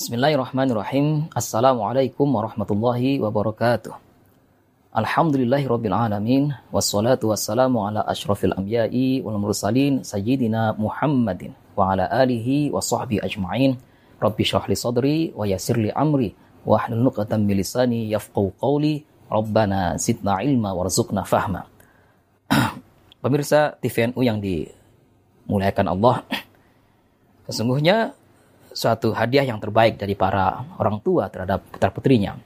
Bismillahirrahmanirrahim. Assalamualaikum warahmatullahi wabarakatuh. Alhamdulillahi rabbil alamin. Wassalatu wassalamu ala ashrafil anbiya'i wal mursalin sayyidina Muhammadin wa ala alihi wa sahbihi ajma'in. Rabbi syrah sadri wa yassir amri wa hlul 'uqdatam min lisani qawli. Rabbana ilma warzuqna fahma. Pemirsa TVNU yang dimuliakan Allah. Sesungguhnya suatu hadiah yang terbaik dari para orang tua terhadap putra-putrinya.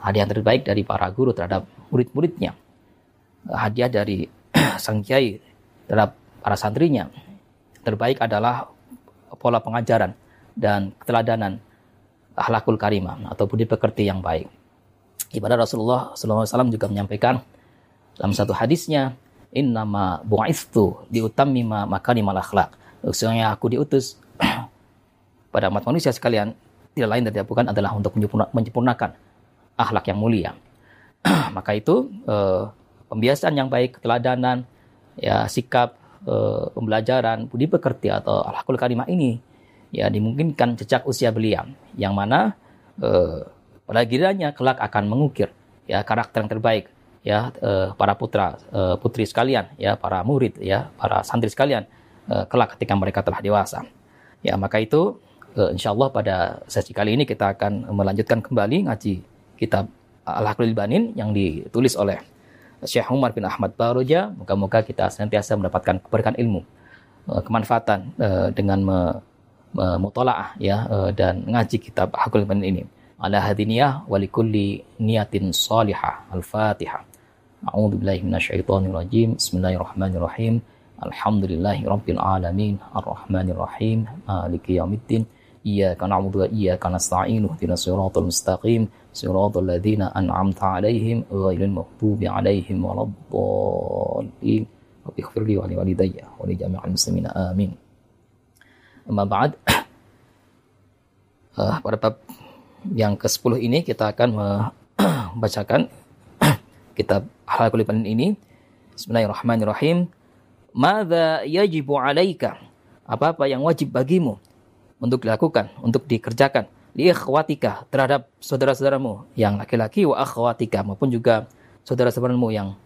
Hadiah yang terbaik dari para guru terhadap murid-muridnya. Hadiah dari sang kiai terhadap para santrinya. Terbaik adalah pola pengajaran dan keteladanan akhlakul karimah atau budi pekerti yang baik. Ibadah Rasulullah SAW juga menyampaikan dalam satu hadisnya, Innama bu'ithu diutammima makanimal akhlak. Sesungguhnya aku diutus pada umat manusia sekalian tidak lain dan tidak bukan adalah untuk menyempurnakan akhlak yang mulia. Maka itu eh, pembiasaan yang baik, keteladanan, ya sikap eh, pembelajaran, budi pekerti atau akhlakul karimah ini ya dimungkinkan jejak usia belia yang mana eh, pada giranya kelak akan mengukir ya karakter yang terbaik ya eh, para putra eh, putri sekalian ya para murid ya para santri sekalian eh, kelak ketika mereka telah dewasa. Ya, maka itu uh, insya Allah pada sesi kali ini kita akan melanjutkan kembali ngaji kitab Al-Haqlil Banin yang ditulis oleh Syekh Umar bin Ahmad Baroja. Moga-moga kita senantiasa mendapatkan keberkahan ilmu, uh, kemanfaatan uh, dengan mutolaah ya dan ngaji kitab Al-Haqlil Banin ini. Ala hadiniyah walikulli niyatin salihah. Al-Fatihah. A'udzu billahi minasyaitonir rajim. Bismillahirrahmanirrahim. Alhamdulillahi rabbil alamin. Ar-Rahmanir Rahim. Maliki yaumiddin. إياك نعبد وإياك نستعين اهدنا الصراط المستقيم صراط الذين أنعمت عليهم غير المغضوب عليهم ولا الضالين رب اغفر لي ولوالدي ولجميع المسلمين آمين أما بعد uh, pada bab yang ke-10 ini kita akan membacakan kitab Halakul ini Bismillahirrahmanirrahim Mada yajibu alaika Apa-apa yang wajib bagimu untuk dilakukan, untuk dikerjakan. Li ikhwatika terhadap saudara-saudaramu yang laki-laki wa akhwatika maupun juga saudara-saudaramu yang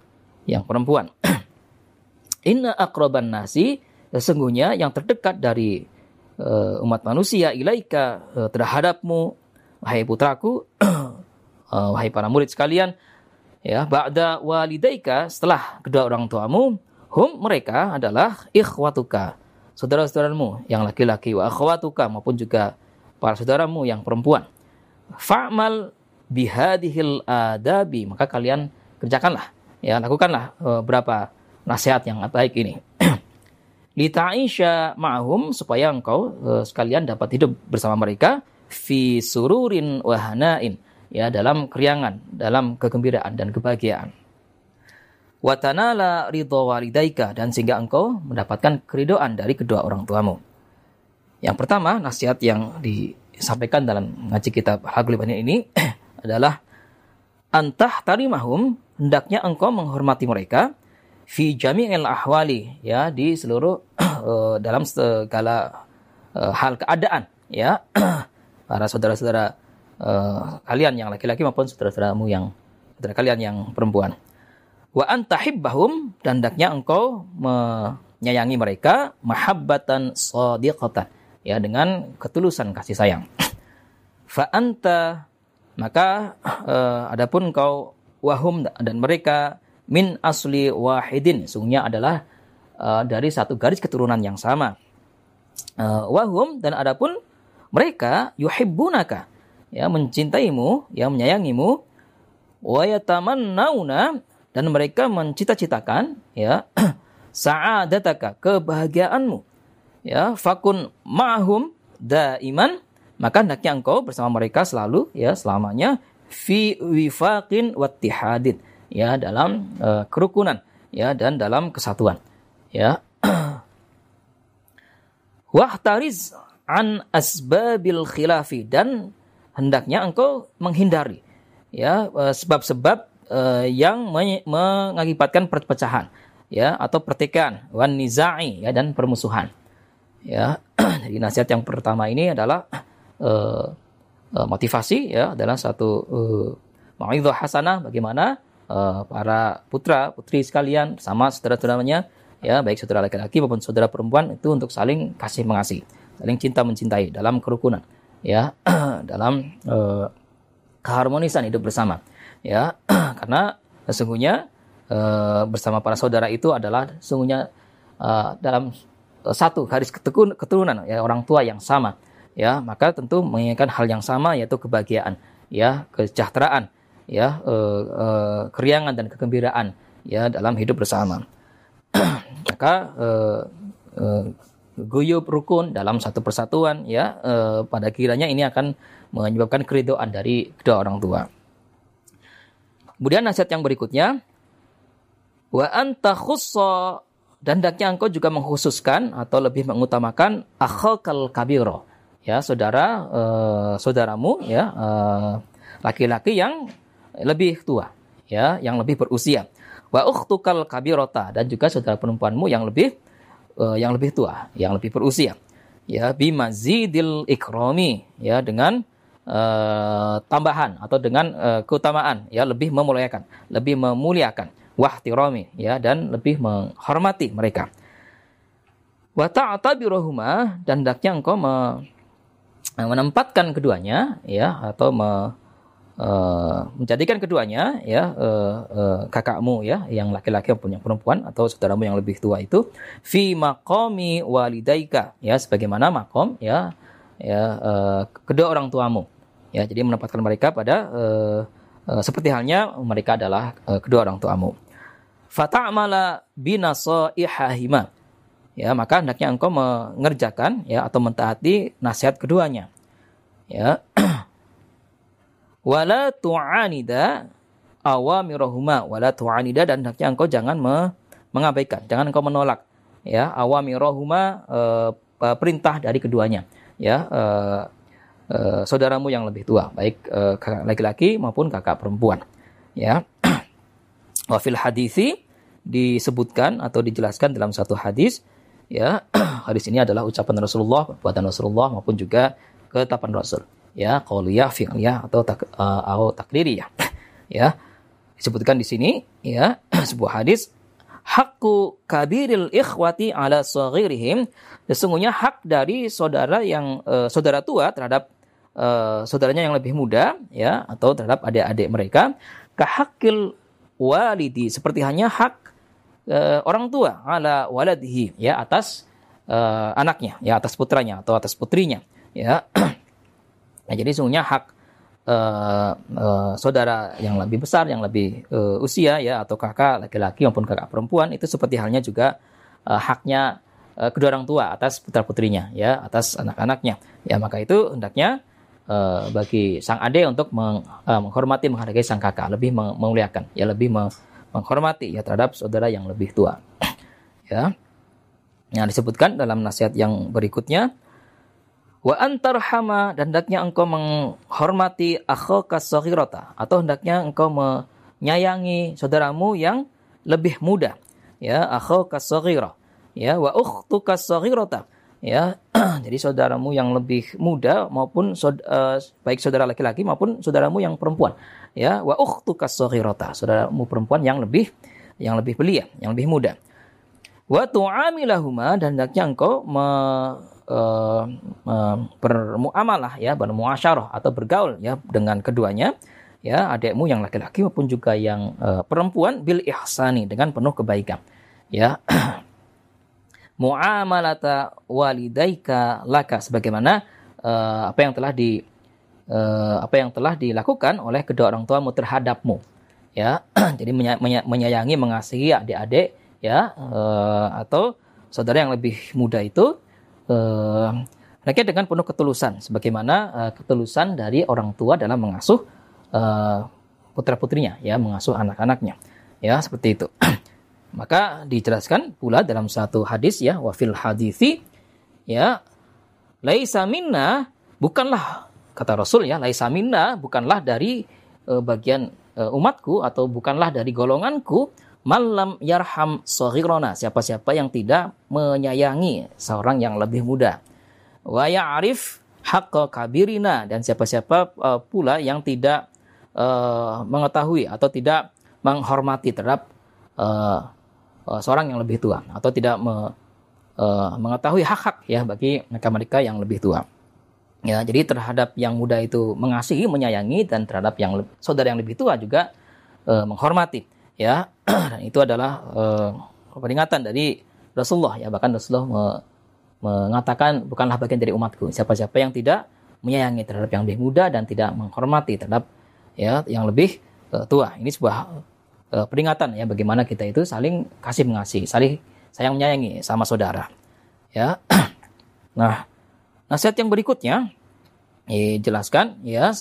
yang perempuan. Inna akraban nasi sesungguhnya yang terdekat dari uh, umat manusia ilaika uh, terhadapmu wahai putraku uh, wahai para murid sekalian ya ba'da walidaika setelah kedua orang tuamu hum mereka adalah ikhwatuka saudara-saudaramu yang laki-laki wa akhwatuka maupun juga para saudaramu yang perempuan. Fa'mal bihadihil adabi maka kalian kerjakanlah ya lakukanlah uh, berapa nasihat yang baik ini. Lita'isha ma'hum supaya engkau uh, sekalian dapat hidup bersama mereka fi sururin wahanain ya dalam keriangan, dalam kegembiraan dan kebahagiaan watanala ridho walidaika dan sehingga engkau mendapatkan keridoan dari kedua orang tuamu. Yang pertama, nasihat yang disampaikan dalam ngaji kitab Hagul ini adalah antah tarimahum hendaknya engkau menghormati mereka fi jami'il ahwali ya di seluruh uh, dalam segala uh, hal keadaan ya para saudara-saudara uh, kalian yang laki-laki maupun saudara-saudaramu yang saudara kalian yang perempuan wa antahibbahum dan hendaknya engkau menyayangi mereka mahabbatan sadiqatan. Ya dengan ketulusan kasih sayang. Fa anta maka uh, adapun engkau wahum dan mereka min asli wahidin sungguhnya adalah uh, dari satu garis keturunan yang sama. Uh, wahum dan adapun mereka yuhibbunaka ya mencintaimu ya menyayangimu wa yatamannawna dan mereka mencita-citakan ya sa'adataka kebahagiaanmu. Ya fakun ma'hum daiman. Maka hendaknya engkau bersama mereka selalu ya selamanya fi wifaqin wattihadin ya dalam uh, kerukunan ya dan dalam kesatuan. Ya. Wahtariz an asbabil khilafi. Dan hendaknya engkau menghindari ya eh, sebab-sebab uh, yang mengakibatkan perpecahan ya atau pertikaian wan nizai ya dan permusuhan. Ya jadi nasihat yang pertama ini adalah uh, uh, motivasi ya dalam satu uh, hasanah bagaimana uh, para putra putri sekalian sama saudara-saudaranya ya baik saudara laki-laki maupun saudara perempuan itu untuk saling kasih mengasihi saling cinta mencintai dalam kerukunan ya dalam uh, keharmonisan hidup bersama ya karena sesungguhnya uh, bersama para saudara itu adalah sesungguhnya uh, dalam satu garis keturunan ya orang tua yang sama. Ya maka tentu menginginkan hal yang sama yaitu kebahagiaan ya kesejahteraan ya uh, uh, keriangan dan kegembiraan ya dalam hidup bersama. Maka uh, uh, guyub rukun dalam satu persatuan ya uh, pada kiranya ini akan menyebabkan keridoan dari kedua orang tua kemudian nasihat yang berikutnya wa anta dan hendaknya engkau juga mengkhususkan atau lebih mengutamakan akhakal kabiro. Ya, saudara uh, saudaramu ya laki laki-laki yang lebih tua, ya, yang lebih berusia. Wa ukhtukal kabirota dan juga saudara perempuanmu yang lebih uh, yang lebih tua, yang lebih berusia. Ya, bimazidil ikrami, ya dengan uh, tambahan atau dengan uh, keutamaan, ya lebih memuliakan, lebih memuliakan wahtirami ya dan lebih menghormati mereka. Wa ta'tabiruhuma dan hendaknya engkau me, menempatkan keduanya ya atau me, uh, menjadikan keduanya ya uh, uh, kakakmu ya yang laki-laki maupun yang perempuan atau saudaramu yang lebih tua itu fi maqami walidaika ya sebagaimana makom ya ya uh, kedua orang tuamu ya jadi menempatkan mereka pada uh, uh, seperti halnya mereka adalah uh, kedua orang tuamu fata'mala binasaihahima. Ya, maka hendaknya engkau mengerjakan ya atau mentaati nasihat keduanya. Ya. wala tu'anida awamirahuma wala tu'anida dan hendaknya engkau jangan me, mengabaikan, jangan engkau menolak ya awamirahuma e, perintah dari keduanya. Ya, e, e, saudaramu yang lebih tua, baik kakak laki-laki maupun kakak perempuan. Ya. Wafil hadisi disebutkan atau dijelaskan dalam satu hadis ya hadis ini adalah ucapan Rasulullah perbuatan Rasulullah maupun juga ketetapan Rasul ya qauliyah fi'liyah atau tak, uh, atau takriri ya ya disebutkan di sini ya sebuah hadis hakku kabiril ikhwati ala saghirihim. Sesungguhnya hak dari saudara yang uh, saudara tua terhadap uh, saudaranya yang lebih muda ya atau terhadap adik-adik mereka. Kahakil walidi seperti hanya hak uh, orang tua ala waladihi ya atas uh, anaknya ya atas putranya atau atas putrinya ya. Nah, jadi sungguhnya hak uh, uh, saudara yang lebih besar yang lebih uh, usia ya atau kakak laki-laki maupun kakak perempuan itu seperti halnya juga uh, haknya uh, kedua orang tua atas putra putrinya ya atas anak-anaknya ya maka itu hendaknya uh, bagi sang ade untuk meng, uh, menghormati menghargai sang kakak lebih memuliakan ya lebih me, menghormati ya terhadap saudara yang lebih tua. ya. Yang disebutkan dalam nasihat yang berikutnya wa antarhama dan hendaknya engkau menghormati akhaka saghirata atau hendaknya engkau menyayangi saudaramu yang lebih muda. Ya akhaka saghira. Ya wa ukhtuka saghirata. Ya jadi saudaramu yang lebih muda maupun uh, baik saudara laki-laki maupun saudaramu yang perempuan. Ya wa ukhtuka saghirata. Saudaramu perempuan yang lebih yang lebih belia yang lebih muda. Wa tu'amilahuma dan hendaknya engkau me, uh, uh, bermuamalah ya bermuasyarah atau bergaul ya dengan keduanya ya adikmu yang laki-laki maupun juga yang uh, perempuan bil ihsani dengan penuh kebaikan ya. Muamalata walidaika laka sebagaimana uh, apa yang telah di uh, apa yang telah dilakukan oleh kedua orang tuamu terhadapmu ya. Jadi menyayangi mengasihi adik-adik ya uh, atau saudara yang lebih muda itu mereka dengan penuh ketulusan. Sebagaimana uh, ketulusan dari orang tua dalam mengasuh uh, putra putrinya ya mengasuh anak-anaknya. Ya seperti itu. Maka dijelaskan pula dalam satu hadis ya, wafil hadithi ya, laisa minna bukanlah kata Rasul ya, laisa minna bukanlah dari uh, bagian uh, umatku atau bukanlah dari golonganku malam yarham sohirona siapa-siapa yang tidak menyayangi seorang yang lebih muda wa ya'rif haqqa kabirina dan siapa-siapa uh, pula yang tidak uh, mengetahui atau tidak menghormati terhadap uh, uh, seorang yang lebih tua atau tidak me, uh, mengetahui hak-hak ya bagi mereka-mereka yang lebih tua. Ya, jadi terhadap yang muda itu mengasihi, menyayangi dan terhadap yang saudara yang lebih tua juga uh, menghormati. Ya, itu adalah uh, peringatan dari Rasulullah. Ya bahkan Rasulullah me, mengatakan bukanlah bagian dari umatku. Siapa-siapa yang tidak menyayangi terhadap yang lebih muda dan tidak menghormati terhadap ya yang lebih uh, tua. Ini sebuah uh, peringatan ya bagaimana kita itu saling kasih mengasihi saling sayang menyayangi sama saudara. Ya nah nasihat yang berikutnya jelaskan ya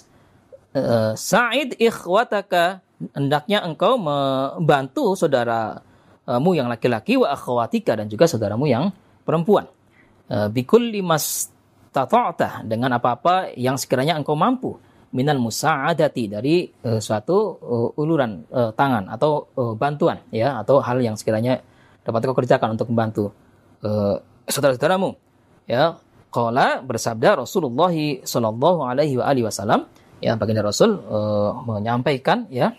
Sa'id ikhwataka hendaknya engkau membantu saudaramu yang laki-laki wa akhwatika dan juga saudaramu yang perempuan. Eh, bikulli mastata'ta dengan apa-apa yang sekiranya engkau mampu. Minal musa'adati dari uh, suatu uh, uluran uh, tangan atau uh, bantuan ya atau hal yang sekiranya dapat kau kerjakan untuk membantu uh, saudara-saudaramu ya. Qala bersabda Rasulullah sallallahu alaihi wasallam ya baginda Rasul uh, menyampaikan ya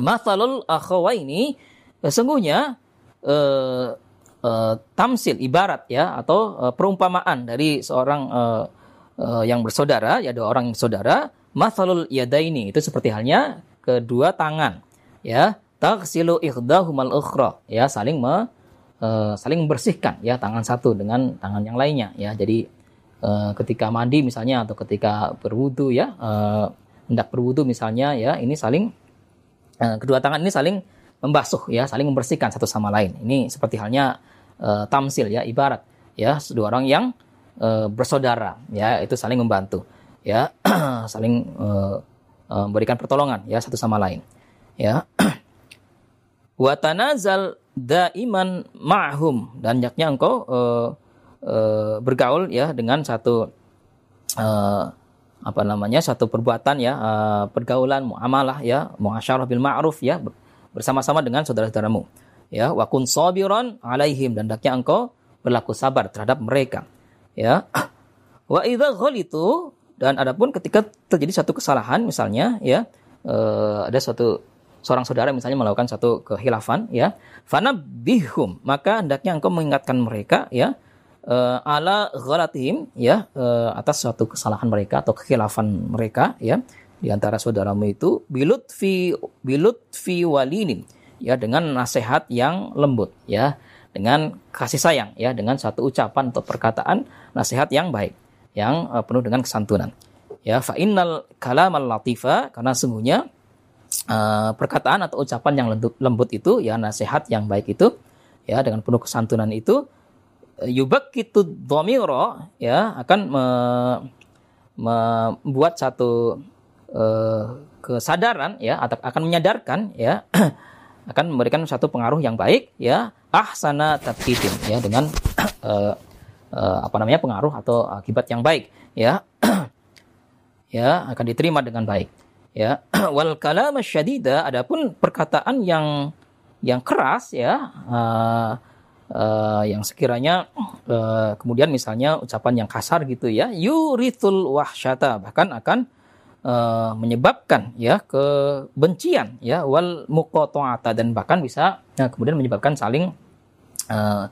mathalul akhawaini sesungguhnya uh, uh, tamsil ibarat ya atau uh, perumpamaan dari seorang uh, uh, yang bersaudara ya dua orang yang saudara mathalul yadaini itu seperti halnya kedua tangan ya taghsilu ikhdahumal ukhra ya saling me, uh, saling membersihkan ya tangan satu dengan tangan yang lainnya ya jadi uh, ketika mandi misalnya atau ketika berwudu ya uh, hendak berwudu misalnya ya ini saling kedua tangan ini saling membasuh ya saling membersihkan satu sama lain. Ini seperti halnya uh, tamsil ya ibarat ya dua orang yang uh, bersaudara ya itu saling membantu ya saling uh, uh, memberikan pertolongan ya satu sama lain ya. Watanazal daiman ma'hum dan yaknya engkau uh, uh, bergaul ya dengan satu uh, apa namanya satu perbuatan ya uh, pergaulan muamalah ya muasyarah bil ma'ruf ya bersama-sama dengan saudara-saudaramu. Ya wa kun sabiran alaihim dan hendaknya engkau berlaku sabar terhadap mereka. Ya wa idza ghalitu dan adapun ketika terjadi satu kesalahan misalnya ya uh, ada suatu seorang saudara misalnya melakukan satu kehilafan ya fana bihum maka hendaknya engkau mengingatkan mereka ya uh, ala ghalatihim ya uh, atas suatu kesalahan mereka atau kehilafan mereka ya. Di antara saudaramu itu bilut fi bilut fi walinin ya dengan nasihat yang lembut ya. Dengan kasih sayang ya dengan satu ucapan atau perkataan nasihat yang baik yang uh, penuh dengan kesantunan ya. Fa innal kalamal latifa karena sungguhnya uh, perkataan atau ucapan yang lembut, lembut itu ya nasihat yang baik itu ya dengan penuh kesantunan itu yubakkitu dhamira ya akan me, membuat satu uh, kesadaran ya atau akan menyadarkan ya akan memberikan satu pengaruh yang baik ya ahsana tabkitin ya dengan uh, uh, apa namanya pengaruh atau akibat yang baik ya ya akan diterima dengan baik ya. Wal kalam syadida adapun perkataan yang yang keras ya uh, uh, yang sekiranya uh, kemudian misalnya ucapan yang kasar gitu ya yurithul wahsyata bahkan akan uh, menyebabkan ya kebencian ya wal muqata'ata dan bahkan bisa ya, kemudian menyebabkan saling uh,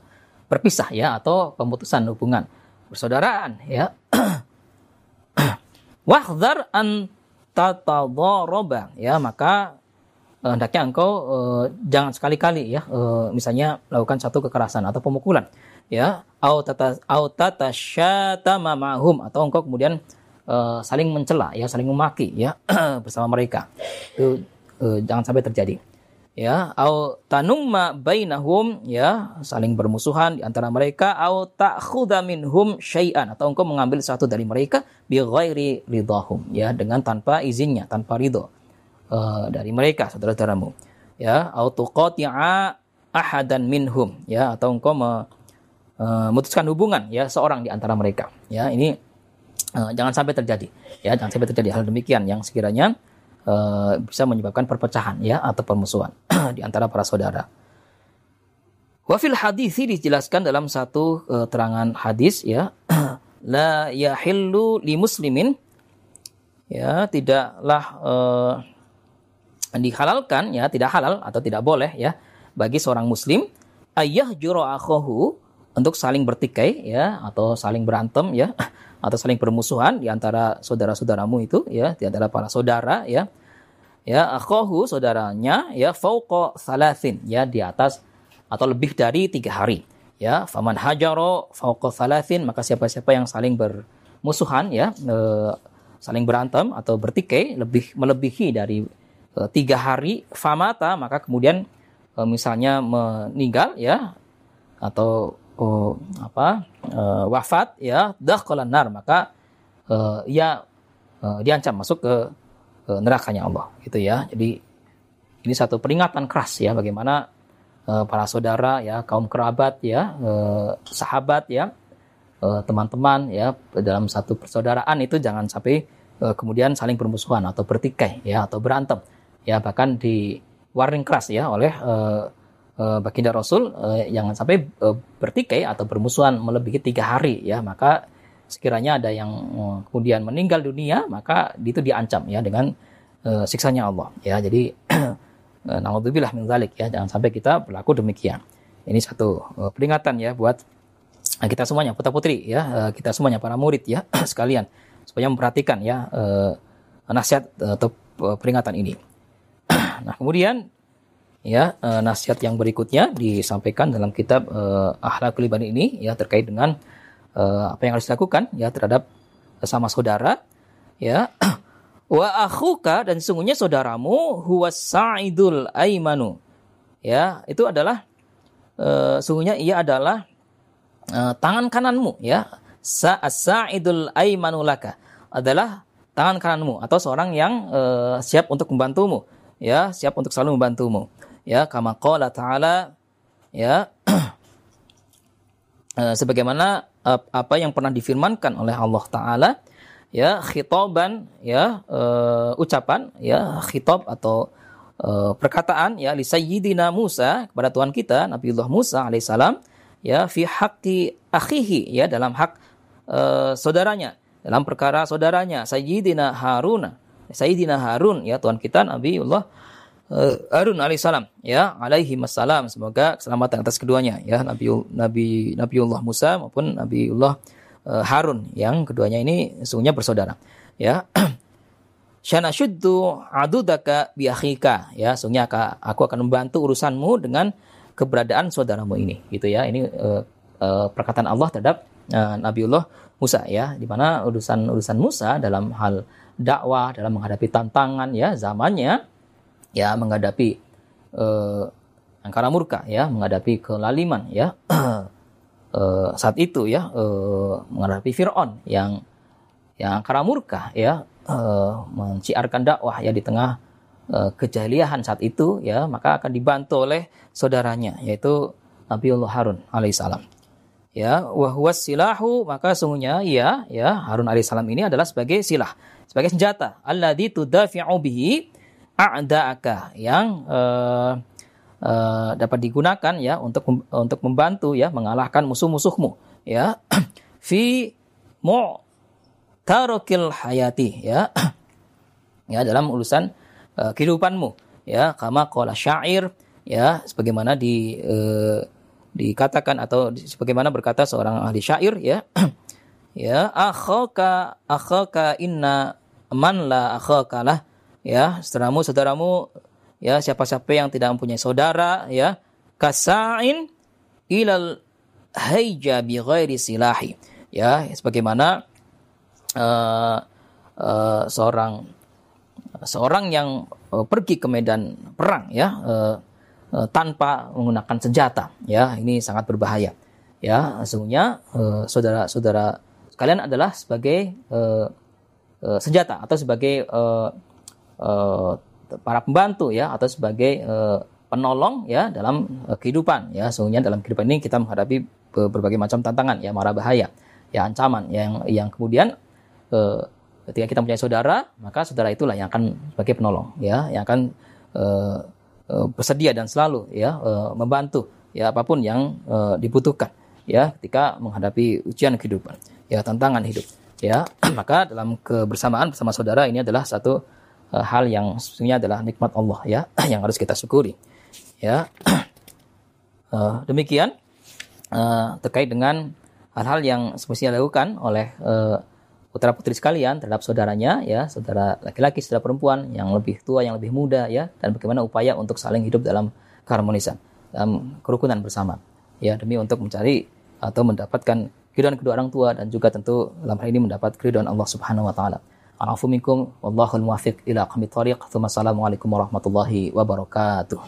berpisah ya atau pemutusan hubungan. Persaudaraan ya. Wahdhar an tatadharaba ya maka hendaknya engkau uh, jangan sekali-kali ya uh, misalnya melakukan satu kekerasan atau pemukulan ya. Au tata au ma'hum atau engkau kemudian uh, saling mencela ya saling memaki ya bersama mereka. Itu uh, jangan sampai terjadi ya. Au tanumma bainahum ya saling bermusuhan di antara mereka. Au ta'khudha minhum syai'an atau engkau mengambil satu dari mereka bi ghairi ridahum ya dengan tanpa izinnya tanpa ridho uh, dari mereka saudara-saudaramu. Ya au tuqati'a ahadan minhum. Ya atau engkau memutuskan hubungan ya seorang di antara mereka. Ya ini uh, jangan sampai terjadi. Ya jangan sampai terjadi hal demikian yang sekiranya uh, bisa menyebabkan perpecahan ya atau permusuhan di antara para saudara. Wafil hadis ini dijelaskan dalam satu uh, terangan hadis ya la yahillu li muslimin. Ya tidaklah uh, dihalalkan ya tidak halal atau tidak boleh ya bagi seorang muslim ayah juro akhohu untuk saling bertikai ya atau saling berantem ya atau saling bermusuhan di antara saudara-saudaramu itu ya di antara para saudara ya. Ya akhohu saudaranya ya fauqa salasin ya di atas atau lebih dari tiga hari. Ya faman hajaro fauqa salasin maka siapa-siapa yang saling bermusuhan ya e, saling berantem atau bertikai lebih melebihi dari tiga hari famata maka kemudian e, misalnya meninggal ya atau oh, apa uh, wafat ya dakhalan nar maka uh, ia uh, diancam masuk ke nerakanya Allah gitu ya. Jadi ini satu peringatan keras ya bagaimana uh, para saudara ya kaum kerabat ya uh, sahabat ya teman-teman ya dalam satu persaudaraan itu jangan sampai uh, kemudian saling bermusuhan atau bertikai ya atau berantem ya bahkan di warning keras ya oleh uh, uh, baginda Rasul uh, jangan sampai uh, bertikai atau bermusuhan melebihi tiga hari ya. Maka sekiranya ada yang uh, kemudian meninggal dunia maka itu diancam ya dengan uh, siksanya Allah ya. Jadi uh, naudzubillah min zalik ya. Jangan sampai kita berlaku demikian. Ini satu uh, peringatan ya buat kita semuanya putra putri ya uh, kita semuanya para murid ya sekalian. Supaya memperhatikan ya uh, nasihat atau peringatan ini nah kemudian ya e, nasihat yang berikutnya disampaikan dalam kitab e, Akhlakul Ibadah ini ya terkait dengan e, apa yang harus dilakukan ya terhadap sama saudara ya. Wa akhuka dan sungguhnya saudaramu huwa sa'idul aimanu. Ya itu adalah e, sungguhnya ia adalah e, tangan kananmu ya. Sa sa'idul aimanu laka. Adalah tangan kananmu atau seorang yang e, siap untuk membantumu ya siap untuk selalu membantumu. Ya kama qala ta'ala ya eh, sebagaimana apa yang pernah difirmankan oleh Allah taala ya khitaban ya uh, ucapan ya khitab atau uh, perkataan ya li sayyidina Musa kepada Tuhan kita Nabiullah Musa alaihissalam ya fi haqqi akhihi ya dalam hak uh, saudaranya dalam perkara saudaranya sayyidina Haruna sayyidina Harun ya Tuhan kita Nabiullah uh, Harun alaihissalam ya alaihi wassalam. Semoga keselamatan atas keduanya ya Nabi Nabi Nabiullah Musa maupun Nabiullah uh, Harun yang keduanya ini sesungguhnya bersaudara ya. Syana syuddu adudaka biakhika ya sungguhnya aku akan membantu urusanmu dengan keberadaan saudaramu ini gitu ya. Ini uh, uh, perkataan Allah terhadap uh, Nabiullah Musa ya di mana urusan urusan Musa dalam hal dakwah dalam menghadapi tantangan ya zamannya ya menghadapi uh, angkara murka ya menghadapi kelaliman ya uh, saat itu ya uh, menghadapi Fir'aun yang yang angkara murka ya uh, menciarkan dakwah ya di tengah uh, kejahiliahan saat itu ya maka akan dibantu oleh saudaranya yaitu Nabiullah Harun alaihissalam ya wahwas silahu maka sungguhnya ya ya Harun alaihissalam ini adalah sebagai silah sebagai senjata. Alladzi tudafi'u bihi a'da'aka. Yang uh, uh, dapat digunakan ya untuk untuk membantu ya mengalahkan musuh-musuhmu. Ya fi mu'tarakil hayati. Ya ya dalam urusan uh, kehidupanmu. Ya kama qala syair. Ya sebagaimana di uh, dikatakan atau sebagaimana berkata seorang ahli syair ya. Ya akhaka akhaka inna man la akhaka lah ya. Saudaramu saudaramu ya. Siapa-siapa yang tidak mempunyai saudara ya. Kasain ilal haija bi ghairi silahi ya. Sebagaimana uh, uh, seorang seorang yang uh, pergi ke medan perang ya. Uh, uh, tanpa menggunakan senjata ya. Ini sangat berbahaya ya. Sesungguhnya uh, saudara-saudara kalian adalah sebagai uh, uh, senjata atau sebagai uh, uh, para pembantu ya atau sebagai uh, penolong ya dalam uh, kehidupan ya. Sesungguhnya dalam kehidupan ini kita menghadapi berbagai macam tantangan ya mara bahaya ya ancaman yang yang kemudian uh, ketika kita punya saudara maka saudara itulah yang akan sebagai penolong ya yang akan uh, uh, bersedia dan selalu ya uh, membantu ya apa pun yang uh, dibutuhkan ya ketika menghadapi ujian kehidupan ya tantangan hidup ya maka dalam kebersamaan bersama saudara ini adalah satu uh, hal yang sesungguhnya adalah nikmat Allah ya yang harus kita syukuri. Ya uh, demikian uh, terkait dengan hal-hal yang semestinya dilakukan oleh uh, putra putri sekalian terhadap saudaranya ya saudara laki-laki saudara perempuan yang lebih tua yang lebih muda ya dan bagaimana upaya untuk saling hidup dalam keharmonisan dalam kerukunan bersama ya demi untuk mencari atau mendapatkan keridhaan kedua orang tua dan juga tentu dalam hal ini mendapat keridhaan Allah Subhanahu wa taala. Afu minkum wallahul muwaffiq ila thariq. Assalamualaikum warahmatullahi wabarakatuh.